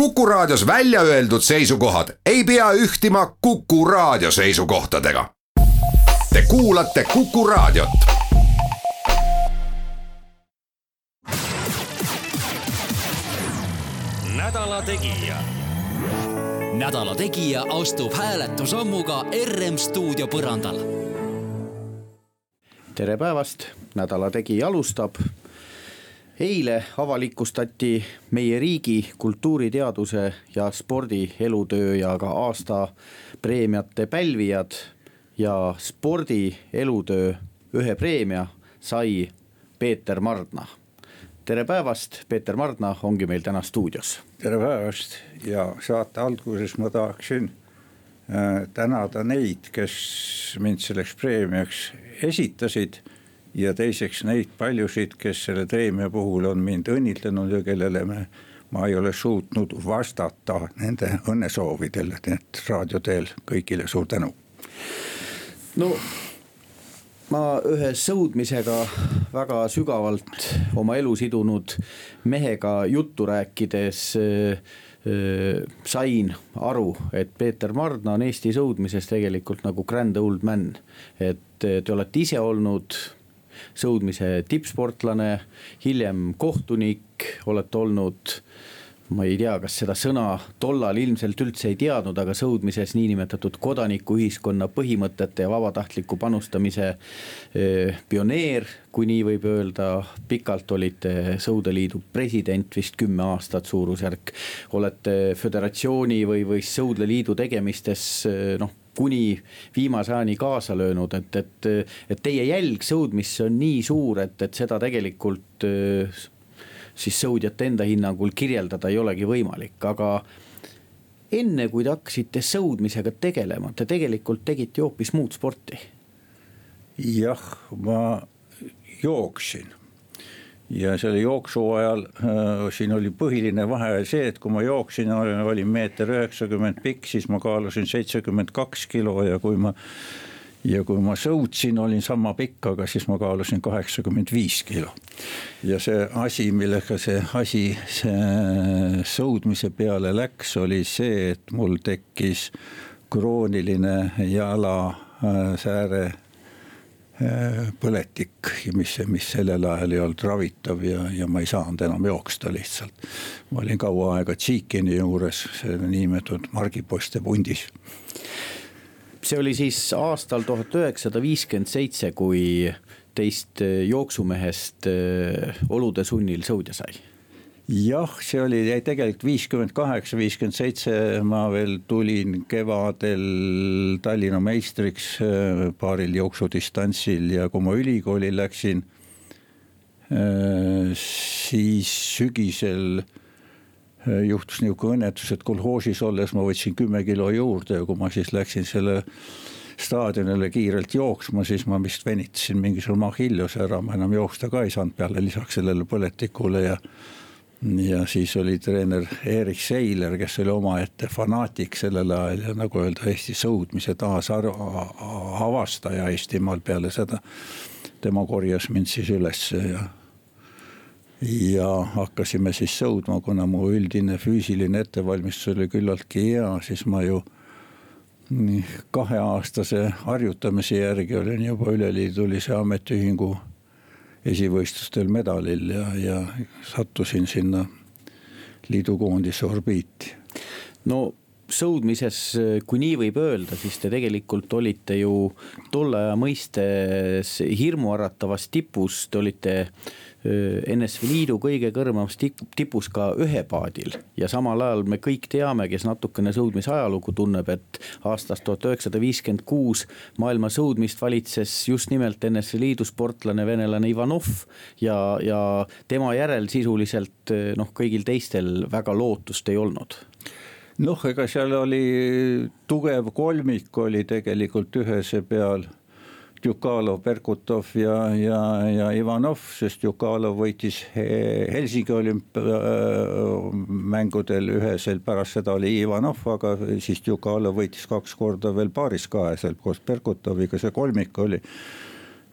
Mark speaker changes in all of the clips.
Speaker 1: Kuku Raadios välja öeldud seisukohad ei pea ühtima Kuku Raadio seisukohtadega. Te kuulate Kuku Raadiot.
Speaker 2: nädala Tegija. nädala Tegija astub hääletusammuga RM stuudio põrandal.
Speaker 3: tere päevast, Nädala Tegija alustab eile avalikustati meie riigi kultuuriteaduse ja spordi elutöö ja ka aasta preemiate pälvijad ja spordi elutöö ühe preemia sai Peeter Mardna. tere päevast, Peeter Mardna ongi meil täna stuudios.
Speaker 4: tere päevast ja saate alguses ma tahaksin äh, tänada neid, kes mind selleks preemiaks esitasid ja teiseks neid paljusid, kes selle preemia puhul on mind õnnitlenud ja kellele me, ma ei ole suutnud vastata nende õnnesoovidele, nii et raadio teel kõigile suur tänu.
Speaker 3: no ma ühe sõudmisega väga sügavalt oma elu sidunud mehega juttu rääkides äh, sain aru, et Peeter Mardna on Eesti sõudmises tegelikult nagu grand old man. et te olete ise olnud sõudmise tippsportlane, hiljem kohtunik, olete olnud ma ei tea, kas seda sõna tollal ilmselt üldse ei teadnud, aga sõudmises niinimetatud kodanikuühiskonna põhimõtete ja vabatahtliku panustamise pioneer, kui nii võib öelda. pikalt olite Sõudeliidu president, vist kümme aastat suurusjärk. olete föderatsiooni või, või Sõudeliidu tegemistes noh kuni viimase ajani kaasa löönud, et, et, et teie jälg sõudmisse on nii suur, et, et seda tegelikult siis sõudjate enda hinnangul kirjeldada ei olegi võimalik, aga enne kui te hakkasite sõudmisega tegelema, te tegelikult tegite ju hoopis muud sporti.
Speaker 4: jah, ma jooksin ja selle jooksu ajal äh, siin oli põhiline vahe see, et kui ma jooksin, olin meeter üheksakümmend pikk, siis ma kaalusin seitsekümmend kaks kilo ja kui ma. ja kui ma sõutsin, olin sama pikk, aga siis ma kaalusin kaheksakümmend viis kilo. ja see asi, millega see asi, see sõudmise peale läks, oli see, et mul tekkis krooniline jalasääre Äh, põletik, mis, mis sellel ajal ei olnud ravitav ja, ja ma ei saanud enam jooksta lihtsalt. ma olin kaua aega Tšiikini juures, selle niinimetatud margipoiste pundis.
Speaker 3: see oli siis aastal tuhat üheksasada viiskümmend seitse, kui teist jooksumehest äh, olude sunnil sõudja sai
Speaker 4: jah, see oli tegelikult viiskümmend kaheksa, viiskümmend seitse, ma veel tulin kevadel Tallinna meistriks äh, paaril jooksudistantsil ja kui ma ülikooli läksin, äh, siis sügisel äh, juhtus niisugune õnnetus, et kolhoosis olles ma võtsin kümme kilo juurde ja kui ma siis läksin selle staadionile kiirelt jooksma, siis ma vist venitasin mingisugune Achilleuse ära, ma enam jooksta ka ei saanud peale lisaks sellele põletikule ja ja siis oli treener Erik Seiler, kes oli omaette fanaatik sellel ajal ja nagu öelda, Eesti sõudmise taasavastaja Eestimaal peale seda. tema korjas mind siis ülesse ja, ja hakkasime siis sõudma, kuna mu üldine füüsiline ettevalmistus oli küllaltki hea, siis ma ju kaheaastase harjutamise järgi olin juba üleliidulise ametiühingu esivõistlustel medalil ja, ja sattusin sinna liidukoondise orbiiti.
Speaker 3: no sõudmises, kui nii võib öelda, siis te tegelikult olite ju tolle aja mõistes hirmuäratavas tipus, te olite NSV Liidu kõige kõrgemas tipus ka ühepaadil. ja samal ajal me kõik teame, kes natukene sõudmise ajalugu tunneb, et aastast tuhat üheksasada viiskümmend kuus maailma sõudmist valitses just nimelt NSV Liidu sportlane, venelane Ivanov. ja, ja tema järel sisuliselt noh, kõigil teistel väga lootust ei olnud
Speaker 4: noh, ega seal oli tugev kolmik oli tegelikult ühese peal Jukalov, Berkutov ja, ja, ja Ivanov, sest Jukalov võitis Helsingi olümpiamängudel ühesel, pärast seda oli Ivanov, aga siis Jukalov võitis kaks korda veel paaris kahesel koos Berkutoviga, see kolmik oli.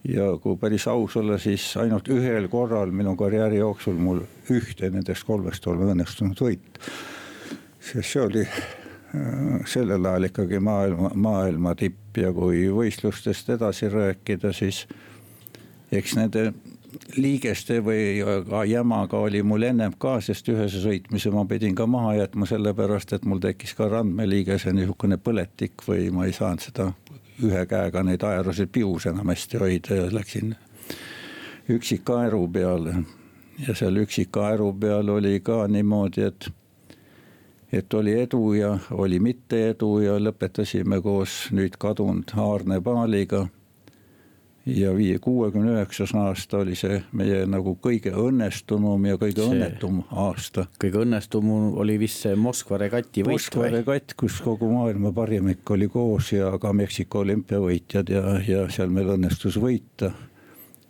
Speaker 4: ja kui päris aus olla, siis ainult ühel korral minu karjääri jooksul mul ühte nendest kolmest on õnnestunud võita sest see oli äh, sellel ajal ikkagi maailma, maailma tipp ja kui võistlustest edasi rääkida, siis eks nende liigeste või ka jamaga oli mul ennem ka, sest ühe sõitmise ma pidin ka maha jätma, sellepärast et mul tekkis ka randmeliigese niisugune põletik või ma ei saanud seda ühe käega neid aerusid pius enam hästi hoida ja läksin üksikaeru peale. ja seal üksikaeru peal oli ka niimoodi, et, et oli edu ja oli mitte edu ja lõpetasime koos nüüd kadunud Aarne Paaliga ja viie, kuuekümne üheksas aasta oli see meie nagu kõige õnnestunum ja kõige see, õnnetum aasta.
Speaker 3: kõige õnnestunum oli vist see Moskva regati võit
Speaker 4: Moskva või? regatt, kus kogu maailma parimik oli koos ja ka Meksiko olümpiavõitjad ja, ja seal meil õnnestus võita.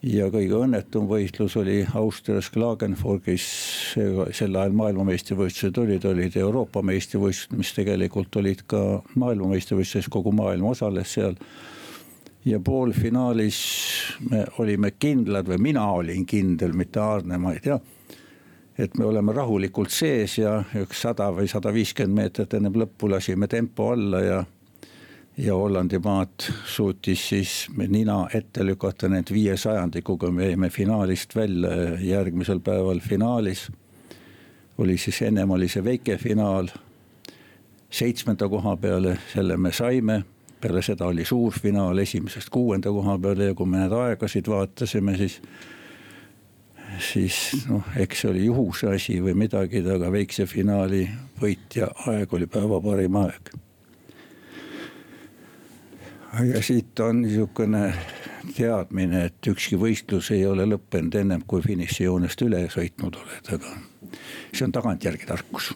Speaker 4: Ja kõige õnnetum võistlus oli Austrias Klagenfurgis, sel ajal maailmameistrivõistlused olid, olid Euroopa meistrivõistlused, mis tegelikult olid ka maailmameistrivõistluses, kogu maailm osales seal ja poolfinaalis me olime kindlad või mina olin kindel, mitte Aarne, ma ei tea. et me oleme rahulikult sees ja üks sada või sada viiskümmend meetrit ennem lõppu lasime tempo alla ja. Ja Hollandi maad suutis siis nina ette lükata need viie sajandikuga, me jäime finaalist välja järgmisel päeval finaalis. oli siis ennem oli see väike finaal seitsmenda koha peale, selle me saime peale seda oli suurfinaal esimesest kuuenda koha peale ja kui me need aegasid vaatasime, siis. siis noh, eks see oli juhuse asi või midagi, aga väikse finaali võitja aeg oli päeva parim aeg. Ja siit on niisugune teadmine, et ükski võistlus ei ole lõppenud ennem kui finišijoonest üle sõitnud oled, aga see on tagantjärgi tarkus.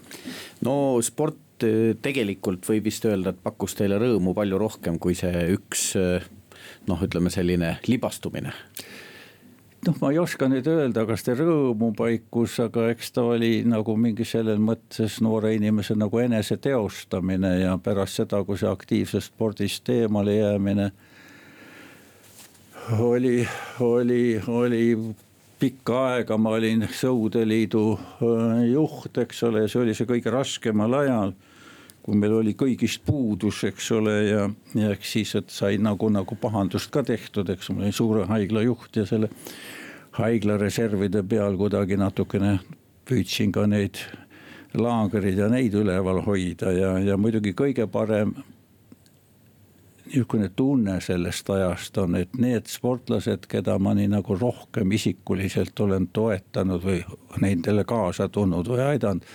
Speaker 3: no sport Eh, tegelikult võib vist öelda, et pakkus teile rõõmu palju rohkem kui see üks eh, noh, ütleme selline libastumine
Speaker 4: noh, ma ei oska nüüd öelda, kas ta rõõmu paikus, aga eks ta oli nagu mingi selles mõttes noore inimese nagu eneseteostamine ja pärast seda, kui see aktiivsest spordist eemale jäämine oli, oli, oli pikka aega ma olin Sõudeliidu äh, juht, eks ole, see oli see kõige raskemal ajal kui meil oli kõigist puudus, eks ole, ja, ja eks siis, et sai nagu, nagu pahandust ka tehtud, eks. Ma olin suure haigla juht ja selle haigla reservide peal kuidagi natukene püüdsin ka neid laagreid ja neid üleval hoida ja, ja muidugi kõige parem niisugune tunne sellest ajast on, et need sportlased, keda ma nii nagu rohkem isikuliselt olen toetanud või nendele kaasa tulnud või aidanud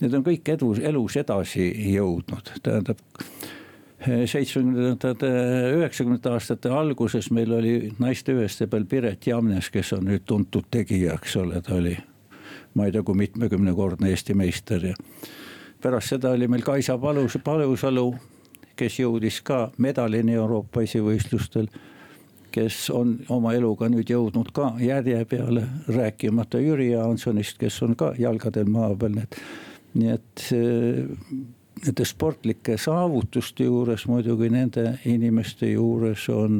Speaker 4: need on kõik edus, elus edasi jõudnud, tähendab seitsmekümnendate, üheksakümnendate aastate alguses meil oli naiste üheste peal Piret Jamnes, kes on nüüd tuntud tegija, eks ole, ta oli. ma ei tea, kui mitmekümnekordne Eesti meister ja pärast seda oli meil Kaisa Palus, Palusalu, kes jõudis ka medalini Euroopa esivõistlustel. kes on oma eluga nüüd jõudnud ka järje peale, rääkimata Jüri Jaansonist, kes on ka jalgadel maa peal, need nii et nende sportlike saavutuste juures muidugi nende inimeste juures on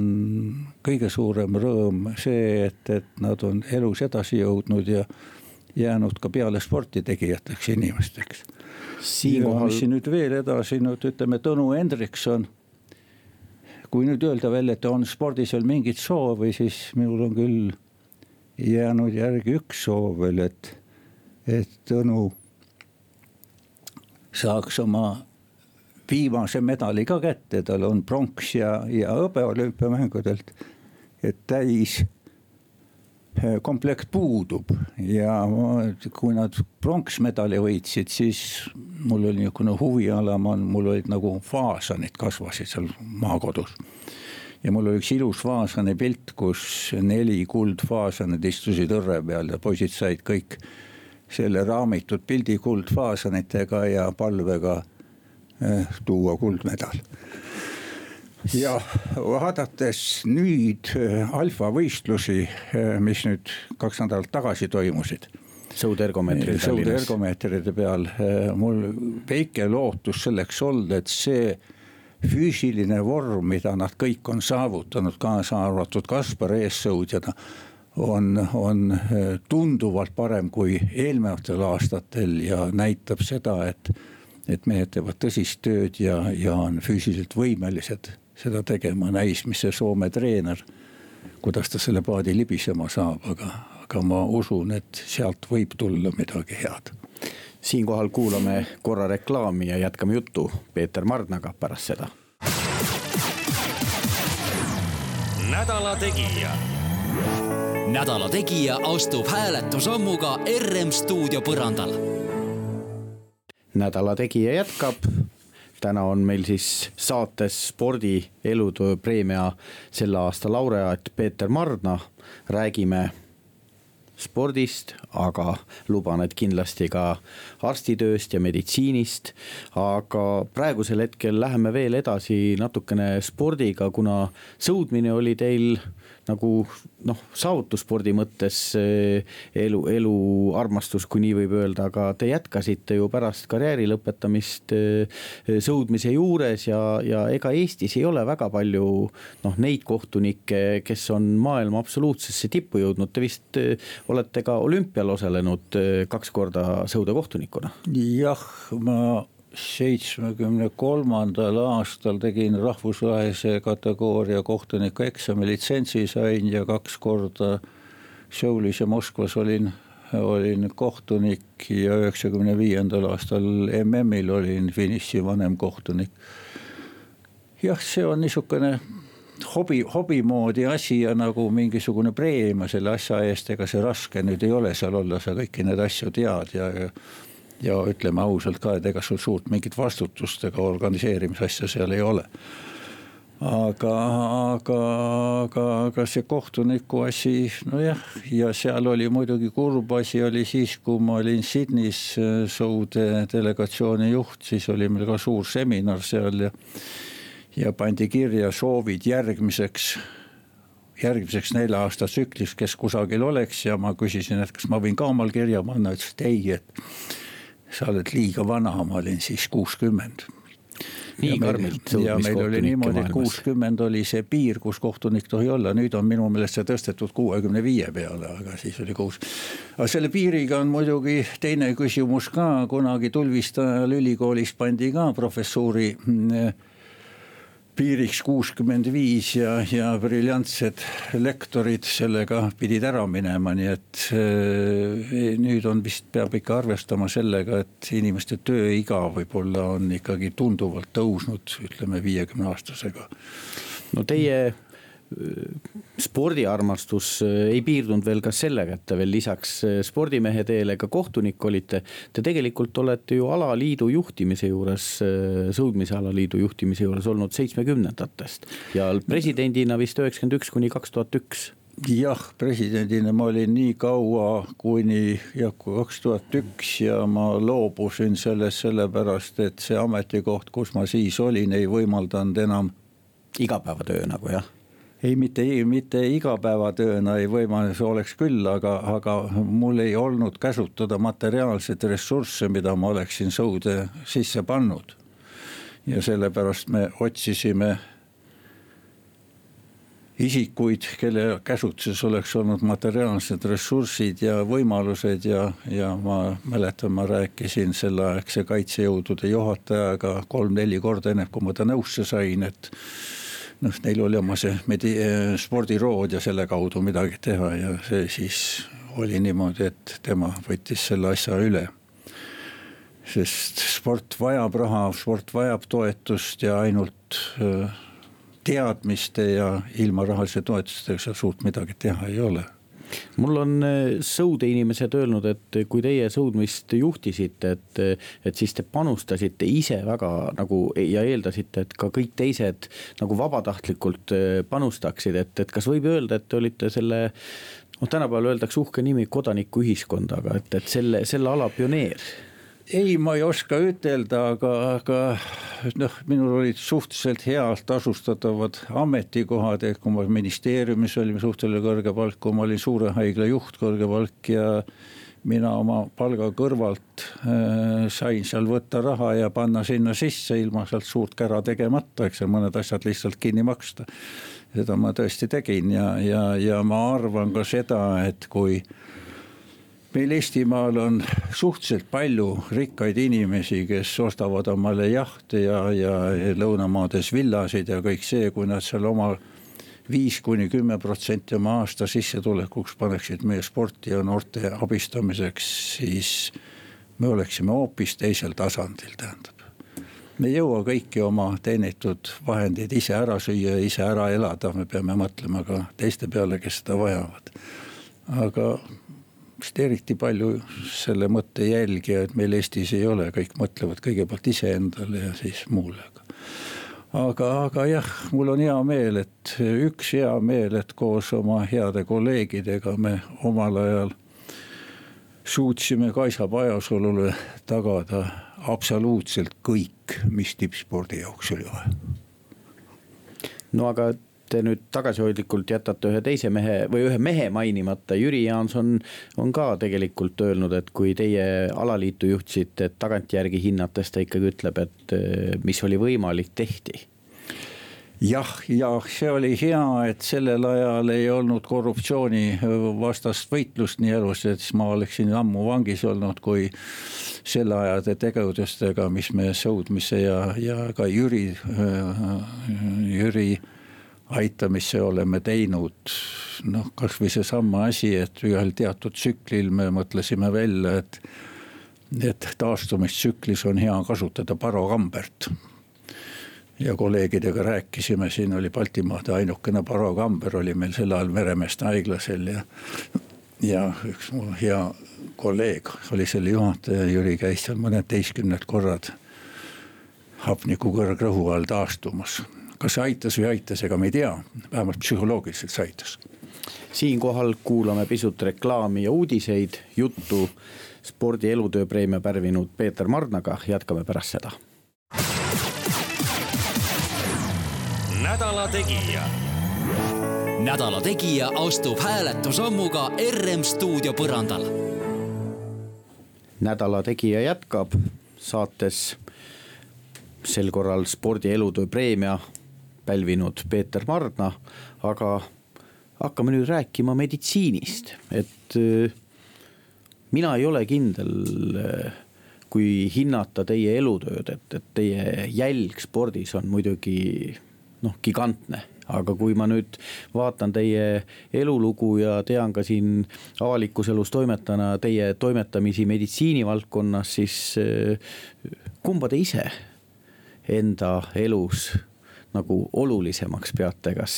Speaker 4: kõige suurem rõõm see, et, et nad on elus edasi jõudnud ja jäänud ka peale sporti tegijateks inimesteks. Siinkohal... mis siin nüüd veel edasi, nüüd ütleme Tõnu Hendrikson. kui nüüd öelda veel, et on spordis veel mingit soovi, siis minul on küll jäänud järgi üks soov veel, et, et Tõnu saaks oma viimase medali ka kätte, tal on pronks ja, ja hõbe olümpiamängudelt. et täis eh, komplekt puudub ja kui nad pronksmedali võitsid, siis mul oli niisugune huviala, mul olid nagu faasanid kasvasid seal maakodus. ja mul oli üks ilus faasani pilt, kus neli kuldfaasanit istusid õrre peal ja poisid said kõik selle raamitud pildi kuldfaasanitega ja palvega eh, tuua kuldmedal. ja vaadates nüüd eh, alfavõistlusi, eh, mis nüüd kaks nädalat tagasi toimusid
Speaker 3: sõudergomeetride
Speaker 4: sõudergomeetride peal mul väike lootus selleks olnud, et see füüsiline vorm, mida nad kõik on saavutanud, kaasa arvatud Kaspar eessõudjana on, on eh, tunduvalt parem kui eelnevatel aastatel ja näitab seda, et et mehed teevad tõsist tööd ja, ja on füüsiliselt võimelised seda tegema, näis, mis see Soome treener, kuidas ta selle paadi libisema saab, aga, aga ma usun, et sealt võib tulla midagi head
Speaker 3: siinkohal kuulame korra reklaami ja jätkame juttu Peeter Mardnaga pärast seda.
Speaker 2: nädala Tegija. Nädala Tegija astub hääletusammuga RM stuudio põrandal.
Speaker 3: nädala Tegija jätkab täna on meil siis saates spordi elutöö preemia selle aasta laureaat Peeter Mardna. räägime spordist, aga luban, et kindlasti ka arstitööst ja meditsiinist. aga praegusel hetkel läheme veel edasi natukene spordiga, kuna sõudmine oli teil nagu noh, saavutusspordi mõttes elu, eluarmastus, kui nii võib öelda, aga te jätkasite ju pärast karjääri lõpetamist eh, sõudmise juures ja, ja ega Eestis ei ole väga palju noh, neid kohtunikke, kes on maailma absoluutsesse tippu jõudnud, te vist eh, olete ka olümpial osalenud eh, kaks korda sõudekohtunikuna.
Speaker 4: jah, ma seitsmekümne kolmandal aastal tegin rahvusvahelise kategooria kohtuniku eksami, litsentsi sain ja kaks korda Soulis ja Moskvas olin, olin kohtunik ja üheksakümne viiendal aastal MM-il olin finiši vanemkohtunik. jah, see on niisugune hobi, hobi moodi asi ja nagu mingisugune preemia selle asja eest, ega see raske nüüd ei ole seal olla, sa kõiki neid asju tead ja, ja ja ütleme ausalt ka, et ega sul suurt mingit vastutust ega organiseerimisasja seal ei ole. aga, aga, aga, aga see kohtuniku asi, nojah, ja seal oli muidugi kurb asi oli siis, kui ma olin Sydneys äh, Soude delegatsiooni juht, siis oli meil ka suur seminar seal ja ja pandi kirja soovid järgmiseks järgmiseks nelja aasta tsükliks, kes kusagil oleks ja ma küsisin, et kas ma võin ka omal kirja panna, ütles, et ei, et sa oled liiga vana, ma olin siis kuuskümmend.
Speaker 3: Nii karmilt
Speaker 4: ja meil oli niimoodi, et kuuskümmend oli see piir, kus kohtunik tohi olla, nüüd on minu meelest see tõstetud kuuekümne viie peale, aga siis oli kuus. aga selle piiriga on muidugi teine küsimus ka, kunagi Tulviste ajal ülikoolis pandi ka professuuri mm, piiriks kuuskümmend viis ja, ja briljantsed lektorid sellega pidid ära minema, nii et äh, nüüd on vist, peab ikka arvestama sellega, et inimeste tööiga võib-olla on ikkagi tunduvalt tõusnud, ütleme viiekümne aastasega.
Speaker 3: no teie spordiarmastus äh, ei piirdunud veel ka sellega, et te veel lisaks äh, spordimehe teele ka kohtunik olite. Te tegelikult olete ju alaliidu juhtimise juures, äh, sõudmise alaliidu juhtimise juures olnud seitsmekümnendatest ja presidendina vist üheksakümmend üks kuni kaks tuhat üks
Speaker 4: jah, presidendina ma olin nii kaua kuni jah, kaks tuhat üks ja ma loobusin sellest sellepärast, et see ametikoht, kus ma siis olin, ei võimaldanud enam.
Speaker 3: igapäevatöö nagu jah
Speaker 4: ei, mitte, mitte igapäevatööna ei võimalus oleks küll, aga, aga mul ei olnud käsutada materiaalseid ressursse, mida ma oleksin sõude sisse pannud. ja sellepärast me otsisime isikuid, kelle käsutuses oleks olnud materiaalsed ressursid ja võimalused ja, ja ma mäletan, ma rääkisin selleaegse kaitsejõudude juhatajaga kolm-neli korda enne, kui ma ta nõusse sain, et noh, neil oli oma see medi-, spordirood ja selle kaudu midagi teha ja see siis oli niimoodi, et tema võttis selle asja üle. sest sport vajab raha, sport vajab toetust ja ainult teadmiste ja ilma rahalise toetustega seal suurt midagi teha ei ole
Speaker 3: mul on eh, sõudeinimesed öelnud, et kui teie sõudmist juhtisite, et, et siis te panustasite ise väga nagu ja eeldasite, et ka kõik teised nagu vabatahtlikult eh, panustaksid, et, et kas võib öelda, et te olite selle noh, tänapäeval öeldakse uhke nimi kodanikuühiskond, aga et, et selle, selle ala pioneer
Speaker 4: ei, ma ei oska ütelda, aga, aga noh, minul olid suhteliselt healt tasustatavad ametikohad, et kui ma ministeeriumis olin suhteliselt kõrge palk, kui ma olin suure haigla juht, kõrge palk ja mina oma palga kõrvalt äh, sain seal võtta raha ja panna sinna sisse ilma sealt suurt kära tegemata, eks ju, mõned asjad lihtsalt kinni maksta. seda ma tõesti tegin ja, ja, ja ma arvan ka seda, et kui meil Eestimaal on suhteliselt palju rikkaid inimesi, kes ostavad omale jahte ja, ja lõunamaades villasid ja kõik see, kui nad seal oma viis kuni kümme protsenti oma aasta sissetulekuks paneksid meie sporti ja noorte abistamiseks, siis me oleksime hoopis teisel tasandil, tähendab me ei jõua kõiki oma teenitud vahendeid ise ära süüa ja ise ära elada, me peame mõtlema ka teiste peale, kes seda vajavad. aga vist eriti palju selle mõtte jälgijaid meil Eestis ei ole, kõik mõtlevad kõigepealt iseendale ja siis muule. aga, aga jah, mul on hea meel, et üks hea meel, et koos oma heade kolleegidega me omal ajal suutsime Kaisa Pajasalule tagada absoluutselt kõik, mis tippspordi jaoks oli vaja.
Speaker 3: no aga te nüüd tagasihoidlikult jätate ühe teise mehe või ühe mehe mainimata, Jüri Jaanson on ka tegelikult öelnud, et kui teie alaliitu juhtisite, et tagantjärgi hinnates ta ikkagi ütleb, et eh, mis oli võimalik, tehti.
Speaker 4: Jah, ja see oli hea, et sellel ajal ei olnud korruptsioonivastast võitlust nii elus, et siis ma oleksin ammu vangis olnud, kui selle ajade tegevustega, mis me sõudmise ja, ja ka Jüri, Jüri aitamisse oleme teinud. noh, kasvõi seesama asi, et ühel teatud tsüklil me mõtlesime välja, et, et taastumistsüklis on hea kasutada parokambert. ja kolleegidega rääkisime, siin oli Baltimaade ainukene parokamber oli meil sel ajal Meremeeste haiglasel ja, ja üks mu hea kolleeg oli selle juhataja, Jüri käis seal mõned teistkümned korrad hapnikukõrgrõhu all taastumas kas see aitas või ei aitas, ega me ei tea, vähemalt psühholoogiliselt see aitas.
Speaker 3: siinkohal kuulame pisut reklaami ja uudiseid, juttu spordi elutööpreemia pärvinud Peeter Marnaga, jätkame pärast seda.
Speaker 2: nädala Tegija. nädala Tegija astub hääletusammuga RM stuudio põrandal.
Speaker 3: nädala Tegija jätkab saates sel korral spordi elutöö preemia pälvinud Peeter Marna, aga hakkame nüüd rääkima meditsiinist, et äh, mina ei ole kindel, äh, kui hinnata teie elutööd, et, et teie jälg spordis on muidugi noh, gigantne. Aga kui ma nüüd vaatan teie elulugu ja tean ka siin avalikus elus toimetana teie toimetamisi meditsiinivaldkonnas, siis äh, kumba te ise enda elus nagu olulisemaks peate, kas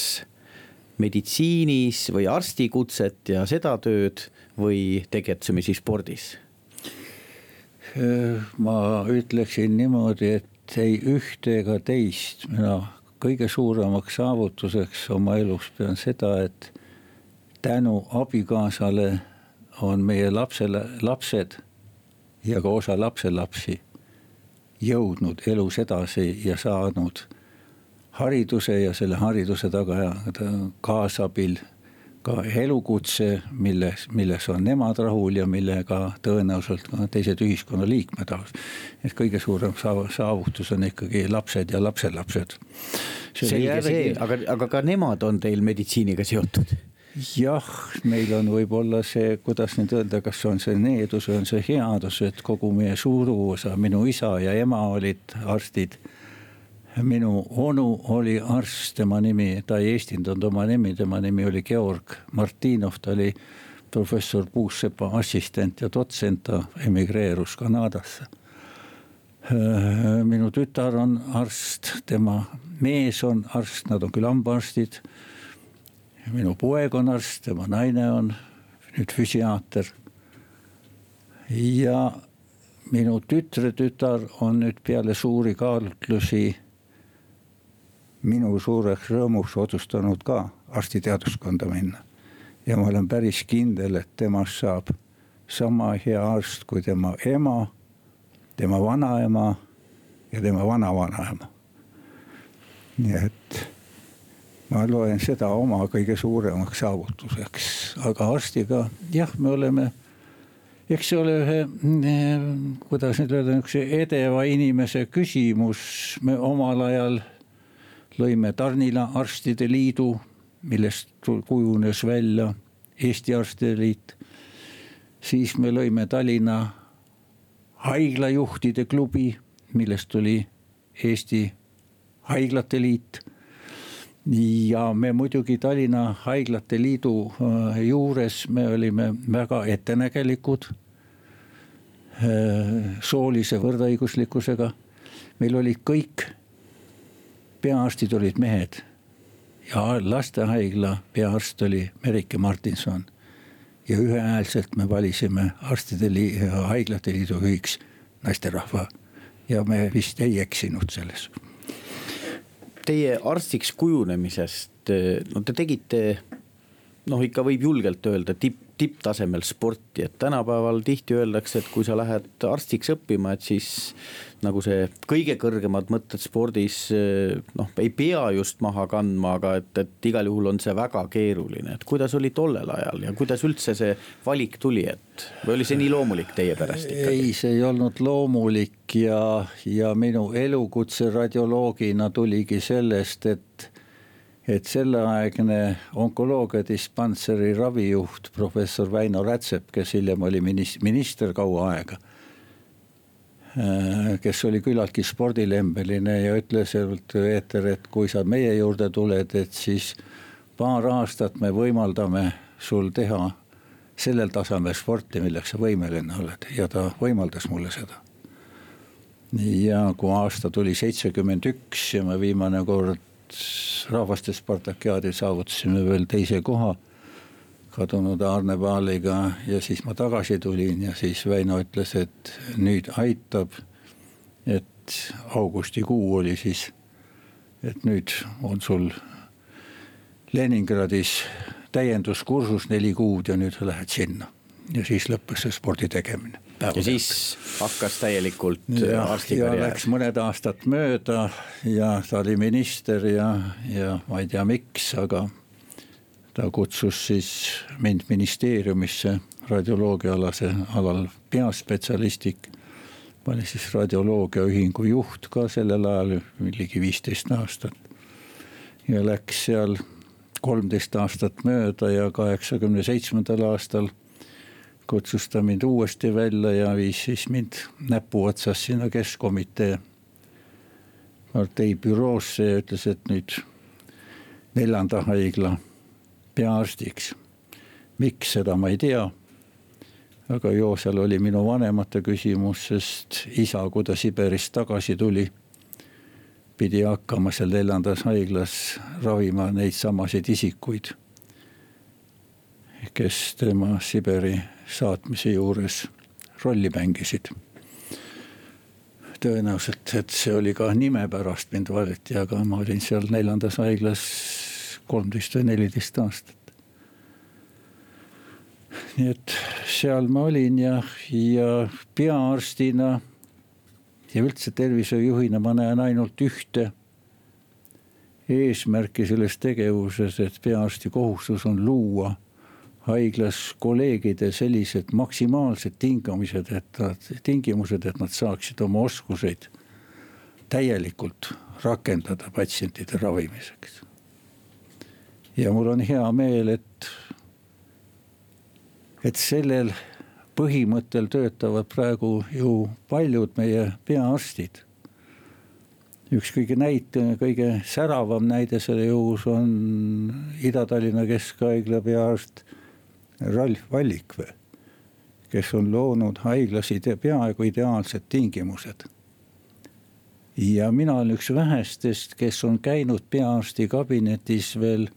Speaker 3: meditsiinis või arstikutset ja seda tööd või tegutsemisi spordis?
Speaker 4: ma ütleksin niimoodi, et ei ühte ega teist, mina kõige suuremaks saavutuseks oma elus pean seda, et tänu abikaasale on meie lapsele, lapsed ja ka osa lapselapsi jõudnud elus edasi ja saanud hariduse ja selle hariduse taga kaasabil ka elukutse, milles, milles on nemad rahul ja millega tõenäoliselt ka teised ühiskonnaliikmed rahul. et kõige suurem saavutus on ikkagi lapsed ja lapselapsed.
Speaker 3: selge see, aga, aga ka nemad on teil meditsiiniga seotud
Speaker 4: jah, meil on võib-olla see, kuidas nüüd öelda, kas on see needus või on see headus, et kogu meie suruosa, minu isa ja ema olid arstid minu onu oli arst, tema nimi, ta ei eestindanud oma nimi, tema nimi oli Georg Martinov, ta oli professor Puussepa assistent ja dotsent, ta emigreerus Kanadasse. minu tütar on arst, tema mees on arst, nad on küll hambaarstid. minu poeg on arst, tema naine on nüüd füsiaater. ja minu tütre tütar on nüüd peale suuri kaalutlusi minu suureks rõõmuks otsustanud ka arstiteaduskonda minna. ja ma olen päris kindel, et temast saab sama hea arst kui tema ema, tema vanaema ja tema vanavanaema. nii et ma loen seda oma kõige suuremaks saavutuseks, aga arstiga jah, me oleme eks see ole ühe, kuidas nüüd öelda, niisuguse edeva inimese küsimus, me omal ajal lõime Tarnila Arstide Liidu, millest kujunes välja Eesti Arstide Liit. siis me lõime Tallinna haiglajuhtide klubi, millest tuli Eesti Haiglate Liit. ja me muidugi Tallinna Haiglate Liidu äh, juures me olime väga ettenägelikud äh, soolise võrdõiguslikkusega. meil olid kõik peaarstid olid mehed ja lastehaigla peaarst oli Merike Martinson ja ühehäälselt me valisime arstide liidu, haiglate liidu juhiks naisterahva ja me vist ei eksinud selles.
Speaker 3: Teie arstiks kujunemisest, no te tegite noh, ikka võib julgelt öelda tipp, tipptasemel sporti, et tänapäeval tihti öeldakse, et kui sa lähed arstiks õppima, et siis nagu see kõige kõrgemad mõtted spordis noh, ei pea just maha kandma, aga et, et igal juhul on see väga keeruline, et kuidas oli tollel ajal ja kuidas üldse see valik tuli, et või oli see nii loomulik teie pärast ikkagi?
Speaker 4: ei, see ei olnud loomulik ja, ja minu elukutse radioloogina tuligi sellest, et et selleaegne onkoloogia dispanseri ravijuht, professor Väino Rätsep, kes hiljem oli minister kaua aega. Äh, kes oli küllaltki spordilembeline ja ütles eeter, et kui sa meie juurde tuled, et siis paar aastat me võimaldame sul teha sellel tasemel sporti, milleks sa võimeline oled ja ta võimaldas mulle seda. ja kui aasta tuli seitsekümmend üks ja me viimane kord rahvaste Spartakiaadil saavutasime veel teise koha kadunud Arne Paaliga ja siis ma tagasi tulin ja siis Väino ütles, et nüüd aitab. et augustikuu oli siis, et nüüd on sul Leningradis täienduskursus neli kuud ja nüüd sa lähed sinna ja siis lõppes see spordi tegemine.
Speaker 3: Ja siis hakkas täielikult arstikarjäär.
Speaker 4: Läks mõned aastad mööda ja ta oli minister ja, ja ma ei tea, miks, aga ta kutsus siis mind ministeeriumisse radioloogiaalase alal peaspetsialistik. ma olin siis radioloogiaühingu juht ka sellel ajal, ligi viisteist aastat. ja läks seal kolmteist aastat mööda ja kaheksakümne seitsmendal aastal kutsus ta mind uuesti välja ja viis siis mind näpuotsas sinna keskkomitee partei büroosse ja ütles, et nüüd neljanda haigla peaarstiks. miks, seda ma ei tea. aga ju seal oli minu vanemate küsimus, sest isa, kui ta Siberist tagasi tuli, pidi hakkama seal neljandas haiglas ravima neid samasid isikuid, kes tema Siberi saatmise juures rolli mängisid. tõenäoliselt, et see oli ka nime pärast mind valiti, aga ma olin seal neljandas haiglas kolmteist või neliteist aastat. nii et seal ma olin ja, ja peaarstina ja üldse tervishoiujuhina ma näen ainult ühte eesmärki selles tegevuses, et peaarsti kohustus on luua haiglas kolleegide sellised maksimaalsed tingimused, et nad, tingimused, et nad saaksid oma oskuseid täielikult rakendada patsientide ravimiseks. ja mul on hea meel, et, et sellel põhimõttel töötavad praegu ju paljud meie peaarstid. üks kõige näite, kõige säravam näide selle juhus on Ida-Tallinna Keskhaigla peaarst Ralf Vallikvee, kes on loonud haiglas ide, peaaegu ideaalsed tingimused. ja mina olen üks vähestest, kes on käinud peaarsti kabinetis veel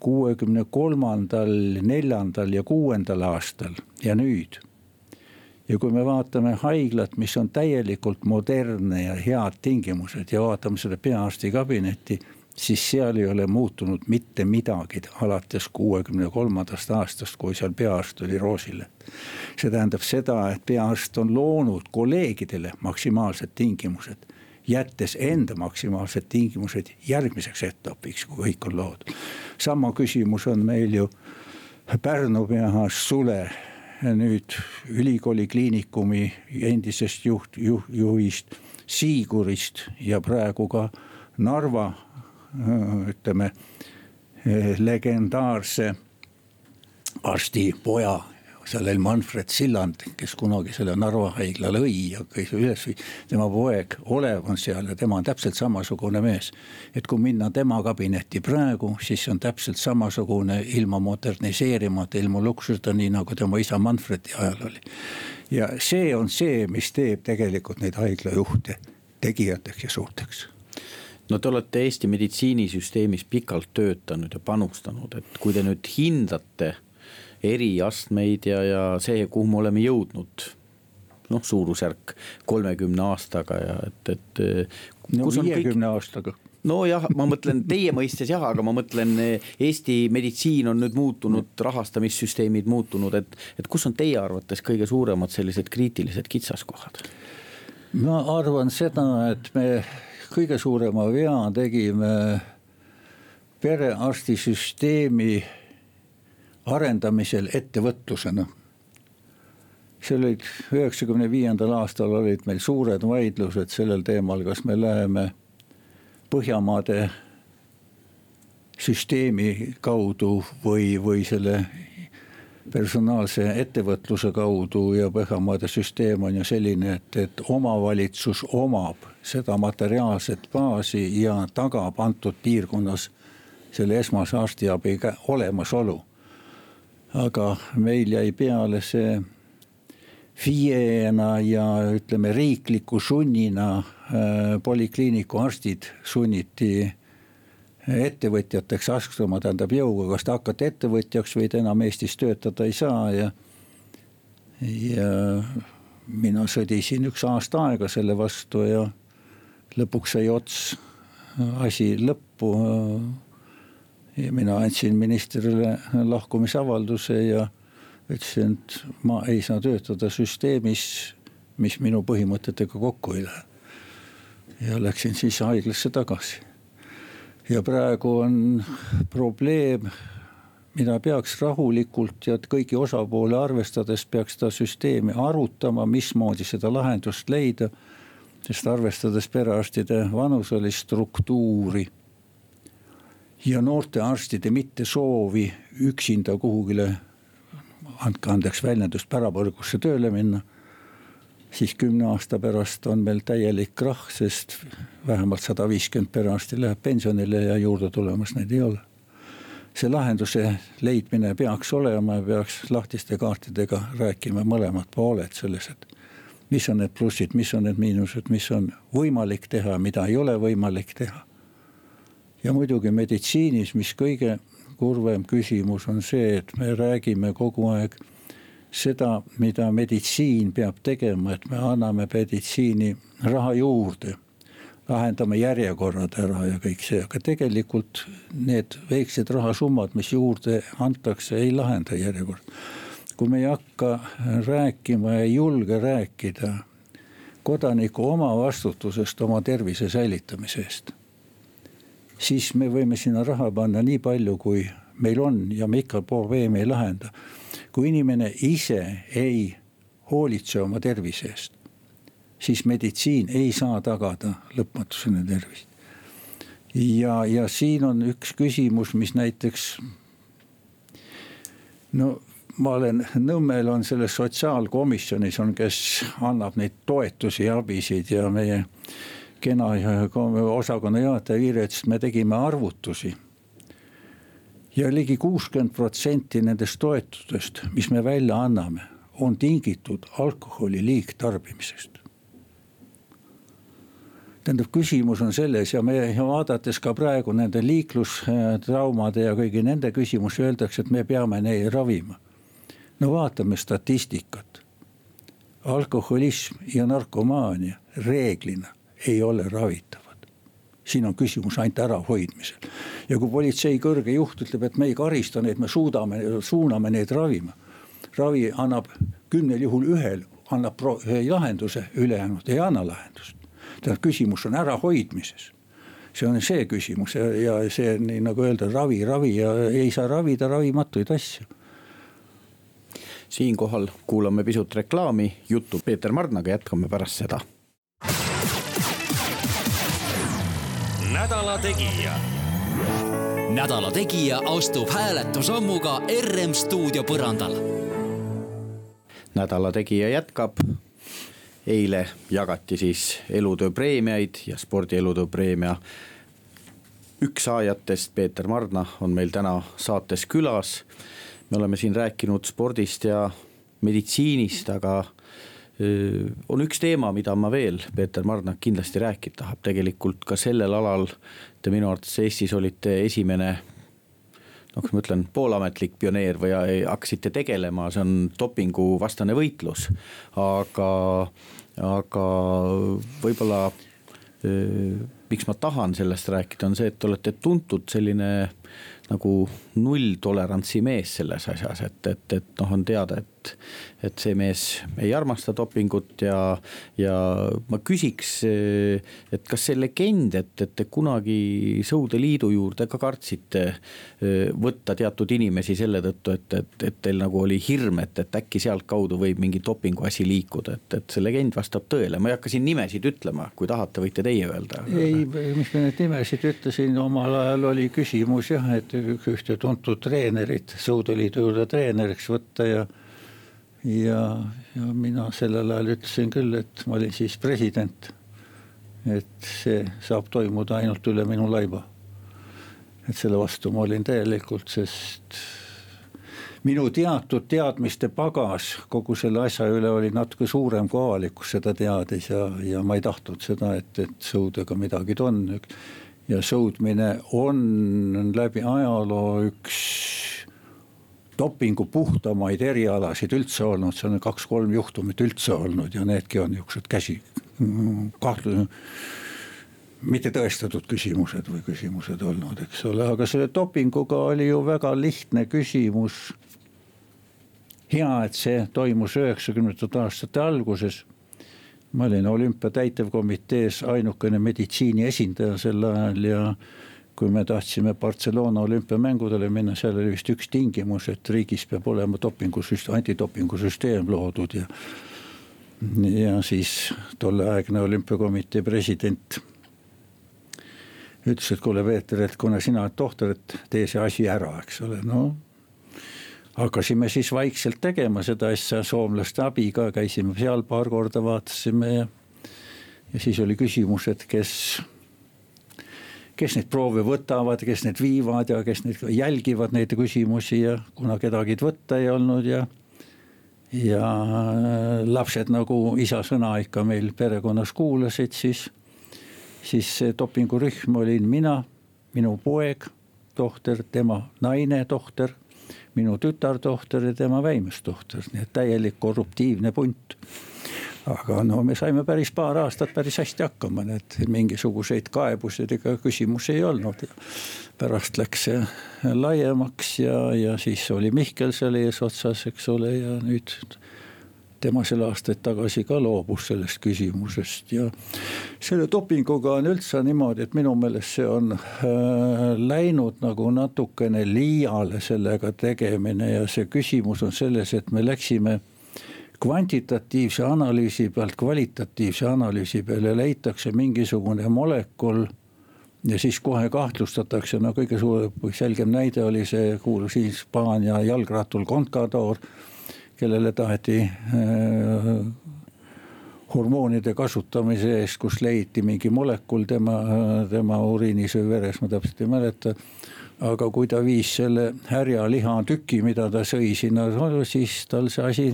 Speaker 4: kuuekümne kolmandal, neljandal ja kuuendal aastal ja nüüd. ja kui me vaatame haiglat, mis on täielikult modernne ja head tingimused ja vaatame seda peaarsti kabinetti siis seal ei ole muutunud mitte midagi alates kuuekümne kolmandast aastast, kui seal peaarst oli Roosile. see tähendab seda, et peaarst on loonud kolleegidele maksimaalsed tingimused, jättes enda maksimaalsed tingimused järgmiseks etapiks, kui kõik on loodud. sama küsimus on meil ju Pärnu peaarst Sule nüüd ülikooli kliinikumi endisest juht, juht, juhist, Siigurist ja praegu ka Narva ütleme legendaarse arsti poja seal oli Manfred Silland, kes kunagi selle Narva haigla lõi ja kõige üles tema poeg Olev on seal ja tema on täpselt samasugune mees. et kui minna tema kabinetti praegu, siis see on täpselt samasugune ilma moderniseerimata, ilma luksuseta, nii nagu tema isa Manfredi ajal oli. ja see on see, mis teeb tegelikult neid haiglajuhte tegijateks ja suurteks
Speaker 3: no te olete Eesti meditsiinisüsteemis pikalt töötanud ja panustanud, et kui te nüüd hindate eriastmeid ja, ja see, kuhu me oleme jõudnud noh, suurusjärk kolmekümne aastaga ja et, et.
Speaker 4: no viiekümne kõik... aastaga
Speaker 3: nojah, ma mõtlen teie mõistes jah, aga ma mõtlen Eesti meditsiin on nüüd muutunud, rahastamissüsteemid muutunud, et, et kus on teie arvates kõige suuremad sellised kriitilised kitsaskohad?
Speaker 4: ma arvan seda, et me kõige suurema vea tegime perearstisüsteemi arendamisel ettevõtlusena. see olid üheksakümne viiendal aastal olid meil suured vaidlused sellel teemal, kas me läheme Põhjamaade süsteemi kaudu või, või selle personaalse ettevõtluse kaudu ja Põhjamaade süsteem on ju selline, et, et omavalitsus omab seda materiaalset baasi ja tagab antud piirkonnas selle esmase arstiabi olemasolu. Aga meil jäi peale see FIE-na ja ütleme riikliku sunnina äh, polikliiniku arstid sunniti ettevõtjateks astuma, tähendab jõuga, kas te hakkate ettevõtjaks või te enam Eestis töötada ei saa ja. ja mina sõdisin üks aasta aega selle vastu ja lõpuks sai ots asi lõppu ja mina andsin ministrile lahkumisavalduse ja ütlesin, et ma ei saa töötada süsteemis, mis minu põhimõtetega kokku ei lähe. ja läksin siis haiglasse tagasi. Ja praegu on probleem, mida peaks rahulikult ja kõiki osapooli arvestades peaks seda süsteemi arutama, mismoodi seda lahendust leida. sest arvestades perearstide vanuselist struktuuri ja noorte arstide mittesoovi üksinda kuhugile, andke andeks väljendust, pärapõrgusse tööle minna. Siis kümne aasta pärast on meil täielik krahh, sest vähemalt sada viiskümmend perearsti läheb pensionile ja juurde tulemas neid ei ole. see lahenduse leidmine peaks olema ja peaks lahtiste kaartidega rääkima mõlemad pooled selles, et mis on need plussid, mis on need miinused, mis on võimalik teha, mida ei ole võimalik teha ja muidugi meditsiinis, mis kõige kurvem küsimus on see, et me räägime kogu aeg seda, mida meditsiin peab tegema, et me anname meditsiini raha juurde. lahendame järjekorrad ära ja kõik see, aga tegelikult need väiksed rahasummad, mis juurde antakse, ei lahenda järjekorda. kui me ei hakka rääkima ei julge rääkida kodaniku omavastutusest oma tervise säilitamise eest siis me võime sinna raha panna nii palju, kui meil on ja me ikka probleemi ei lahenda. kui inimene ise ei hoolitse oma tervise eest, siis meditsiin ei saa tagada lõpmatuseni tervist. ja, ja siin on üks küsimus, mis näiteks no ma olen, Nõmmel on selles sotsiaalkomisjonis on, kes annab neid toetusi ja abisid ja meie kena osakonna juhataja Viire ütles, et me tegime arvutusi. Ja ligi kuuskümmend protsenti nendest toetustest, mis me välja anname, on tingitud alkoholi liigtarbimisest tähendab, küsimus on selles ja me vaadates ka praegu nende liiklustraumade ja kõigi nende küsimusi öeldakse, et me peame neid ravima. no vaatame statistikat. alkoholism ja narkomaania reeglina ei ole ravitavad. siin on küsimus ainult ärahoidmisel. Ja kui politsei kõrge juht ütleb, et me ei karista neid, me suudame, suuname neid ravima. ravi annab kümnel juhul ühel, annab lahenduse, ülejäänud ei anna lahendust. tähendab, küsimus on ärahoidmises see on see küsimus ja, ja see nii nagu öelda, ravi, ravi ja ei saa ravida ravimatuid asju
Speaker 3: siinkohal kuulame pisut reklaami, juttu Peeter Mardnaga jätkame pärast seda
Speaker 2: nädala Tegija. Nädala Tegija astub hääletusammuga RM stuudio põrandal
Speaker 3: nädala Tegija jätkab. eile jagati siis elutöö preemiaid ja spordi elutöö preemia üks saajatest, Peeter Marna, on meil täna saates külas. me oleme siin rääkinud spordist ja meditsiinist, aga on üks teema, mida ma veel, Peeter Marnak kindlasti rääkida tahab, tegelikult ka sellel alal te minu arvates Eestis olite esimene noh, kuidas ma ütlen, poolametlik pioneer või hakkasite tegelema, see on dopinguvastane võitlus. aga, aga võib-olla miks ma tahan sellest rääkida, on see, et te olete tuntud selline nagu nulltolerantsi mees selles asjas, et, et, et noh, on teada, et, et see mees ei armasta dopingut ja, ja ma küsiks, et kas see legend, et, et te kunagi Sõudeliidu juurde ka kartsite võtta teatud inimesi selle tõttu, et, et, et teil nagu oli hirm, et, et äkki sealtkaudu võib mingi dopinguasi liikuda, et, et see legend vastab tõele, ma ei hakka siin nimesid ütlema, kui tahate, võite teie öelda.
Speaker 4: ei, mis ma neid nimesid ütlesin, omal ajal oli küsimus jah, et ühte tuntud treenerit Sõudeliidu juurde treeneriks võtta ja. ja, ja mina sellel ajal ütlesin küll, et ma olin siis president. et see saab toimuda ainult üle minu laiba. et selle vastu ma olin täielikult, sest minu teatud teadmiste pagas kogu selle asja üle oli natuke suurem kui avalikkus seda teadis ja, ja ma ei tahtnud seda, et, et sõudega midagi on ja sõudmine on läbi ajaloo üks dopingu puhtamaid erialasid üldse olnud, see on kaks-kolm juhtumit üldse olnud ja needki on niisugused käsi, kahtlu-, mitte tõestatud küsimused või küsimused olnud, eks ole, aga selle dopinguga oli ju väga lihtne küsimus. hea, et see toimus üheksakümnendate aastate alguses ma olin olümpia täitevkomitees ainukene meditsiini esindaja sel ajal ja kui me tahtsime Barcelona olümpiamängudele minna, seal oli vist üks tingimus, et riigis peab olema dopingusüsteem, antidopingusüsteem loodud ja. ja siis tolleaegne olümpiakomitee president ütles, et kuule, Peeter, et kuna sina oled tohtor, et tee see asi ära, eks ole, no hakkasime siis vaikselt tegema seda asja soomlaste abiga, käisime seal paar korda, vaatasime ja. ja siis oli küsimus, et kes, kes neid proove võtavad, kes need viivad ja kes neid jälgivad neid küsimusi ja kuna kedagi võtta ei olnud ja. ja lapsed nagu isa sõna ikka meil perekonnas kuulasid, siis, siis see dopingurühm olin mina, minu poeg, tohter, tema naine, tohter minu tütartohter ja tema väimustohter, nii et täielik korruptiivne punt. aga no me saime päris paar aastat päris hästi hakkama, nii et mingisuguseid kaebuseid ega küsimusi ei olnud. pärast läks see laiemaks ja, ja siis oli Mihkel seal eesotsas, eks ole, ja nüüd tema selle aastaid tagasi ka loobus sellest küsimusest ja selle dopinguga on üldse niimoodi, et minu meelest see on äh, läinud nagu natukene liiale sellega tegemine ja see küsimus on selles, et me läksime kvantitatiivse analüüsi pealt kvalitatiivse analüüsi peale leitakse mingisugune molekul ja siis kohe kahtlustatakse, no kõige suurem, selgem näide oli see kuulus Hispaania jalgrattur Contador kellele taheti äh, hormoonide kasutamise eest, kus leiti mingi molekul tema, tema uriinis või veres, ma täpselt ei mäleta. aga kui ta viis selle härja lihatüki, mida ta sõi sinna, siis tal see asi,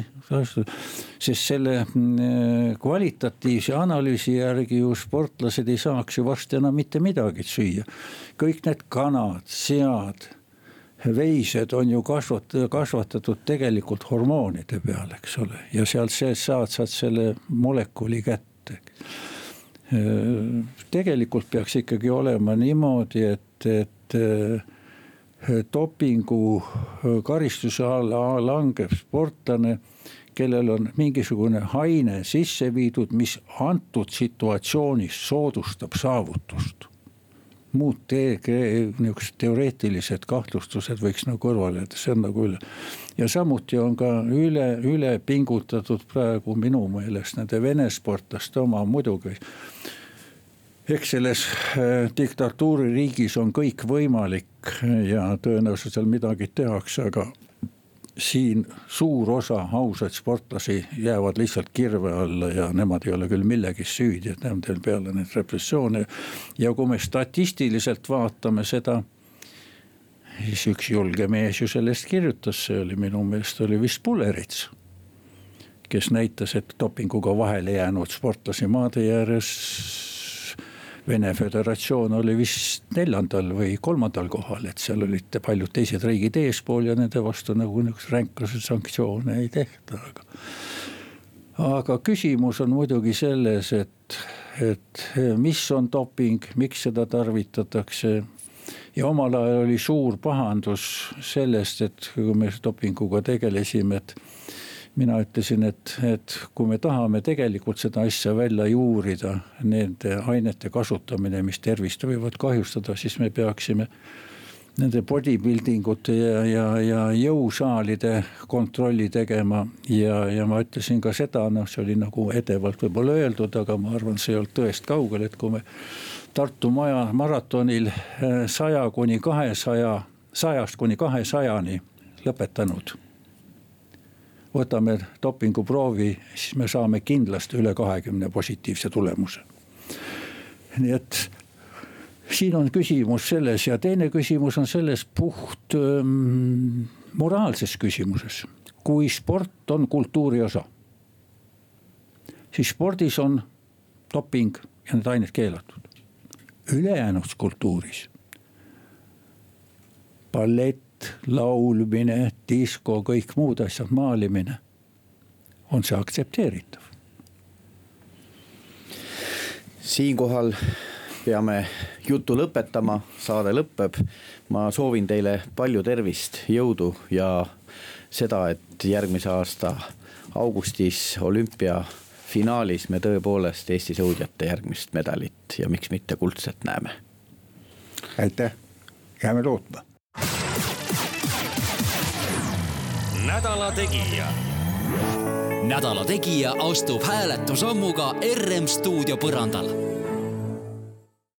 Speaker 4: sest selle äh, kvalitatiivse analüüsi järgi ju sportlased ei saaks ju varsti enam mitte midagi süüa. kõik need kanad, sead veised on ju kasvat-, kasvatatud tegelikult hormoonide peal, eks ole, ja sealt sees saad, saad selle molekuli kätte. tegelikult peaks ikkagi olema niimoodi, et, et dopingu karistuse alla langeb sportlane, kellel on mingisugune aine sisse viidud, mis antud situatsioonis soodustab saavutust muud niisugused teoreetilised kahtlustused võiks nagu kõrvale jätta, see on nagu üle. ja samuti on ka üle, üle pingutatud praegu minu meelest nende Vene sportlaste oma muidugi. eks selles äh, diktatuuririigis on kõik võimalik ja tõenäoliselt seal midagi tehakse, aga siin suur osa ausaid sportlasi jäävad lihtsalt kirve alla ja nemad ei ole küll millegi's süüdi, et nendel peale neid repressioone. ja kui me statistiliselt vaatame seda, siis üks julge mees ju sellest kirjutas, see oli minu meelest oli vist Pullerits kes näitas, et dopinguga vahele jäänud sportlasi maade ääres Vene Föderatsioon oli vist neljandal või kolmandal kohal, et seal olid paljud teised riigid eespool ja nende vastu nagu niisuguseid ränkasid sanktsioone ei tehta, aga. aga küsimus on muidugi selles, et, et mis on doping, miks seda tarvitatakse ja omal ajal oli suur pahandus sellest, et kui me dopinguga tegelesime, et mina ütlesin, et, et kui me tahame tegelikult seda asja välja juurida, nende ainete kasutamine, mis tervist võivad kahjustada, siis me peaksime nende bodybuilding ute ja, ja, ja jõusaalide kontrolli tegema. Ja, ja ma ütlesin ka seda, noh, see oli nagu edevalt võib-olla öeldud, aga ma arvan, see ei olnud tõest kaugel, et kui me Tartu maja maratonil eh, saja kuni kahesaja, sajast kuni kahesajani lõpetanud võtame dopinguproovi, siis me saame kindlasti üle kahekümne positiivse tulemuse. nii et siin on küsimus selles ja teine küsimus on selles puht ähm, moraalses küsimuses. kui sport on kultuuri osa, siis spordis on doping ja need ained keelatud. ülejäänud kultuuris ballett laulmine, disko, kõik muud asjad, maalimine, on see aktsepteeritav.
Speaker 3: siinkohal peame jutu lõpetama, saade lõpeb. ma soovin teile palju tervist, jõudu ja seda, et järgmise aasta augustis olümpiafinaalis me tõepoolest Eesti sõudjate järgmist medalit ja miks mitte kuldset näeme.
Speaker 4: aitäh, jääme lootma
Speaker 2: nädala Tegija. nädala Tegija astub hääletusammuga RM stuudio põrandal